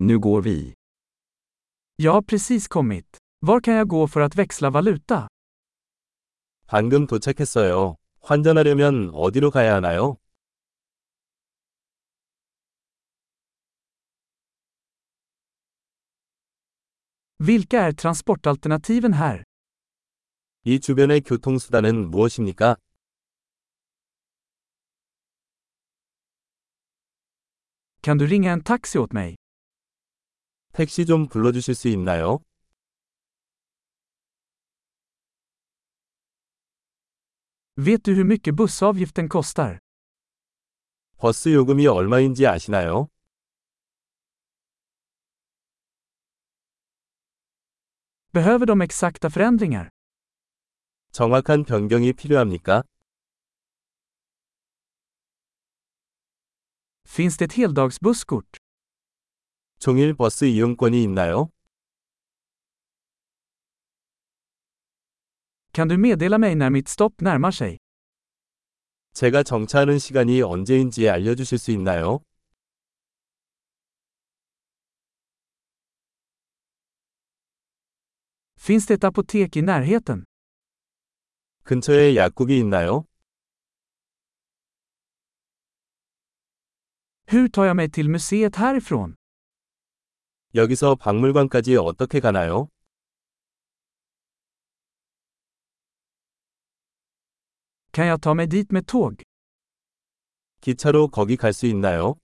Nu går vi. Jag har precis kommit. Var kan jag gå för att växla valuta? 방금 도착했어요. 환전하려면 어디로 가야 하나요? Vilka är transportalternativen här? 이 주변의 교통수단은 무엇입니까? Kan du ringa en taxi åt mig? 택시 좀 불러주실 수 있나요? Vet du hur mycket bussavgiften kostar? 버스 요금이 얼마인지 아시나요? Behöver de exakta förändringar? 정확한 변경이 필요합니까? Finns det ett heldagsbusskort? 종일 버스 이용권이 있나요? Kan du meddela mig när mitt stopp närmar sig? 제가 정차하는 시간이 언제인지 알려주실 수 있나요? Finns det ett apotek i närheten? 근처에 약국이 있나요? Hur tar jag mig till museet härifrån? 여기서 박물관까지 어떻게 가나요? Kan jag ta mig dit med tåg? 기차로 거기 갈 수 있나요?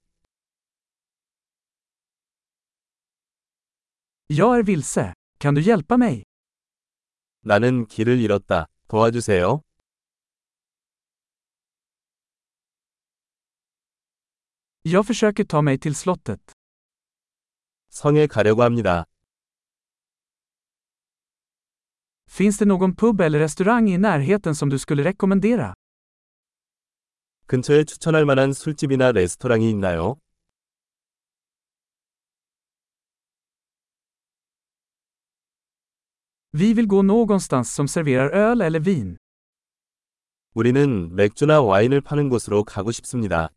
Jag är vilse. Kan du hjälpa mig? 나는 길을 잃었다. 도와주세요. Jag försöker ta mig till slottet. 성에 가려고 합니다. Finns det någon pub eller restaurang i närheten som du skulle rekommendera? 근처에 추천할 만한 술집이나 레스토랑이 있나요? Vi vill gå någonstans som serverar öl eller vin. 우리는 맥주나 와인을 파는 곳으로 가고 싶습니다.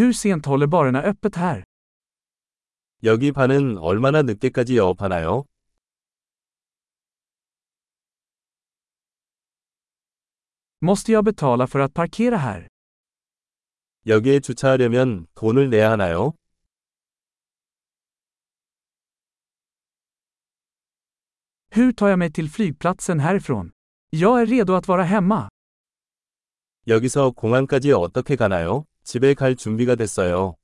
Hur sent håller barerna öppet här? 여기 반은 얼마나 늦게까지 영업하나요? Måste jag betala för att parkera här? 여기에 주차하려면 돈을 내야 하나요? Hur tar jag mig till flygplatsen härifrån? Jag är redo att vara hemma. 여기서 공항까지 어떻게 가나요? 집에 갈 준비가 됐어요.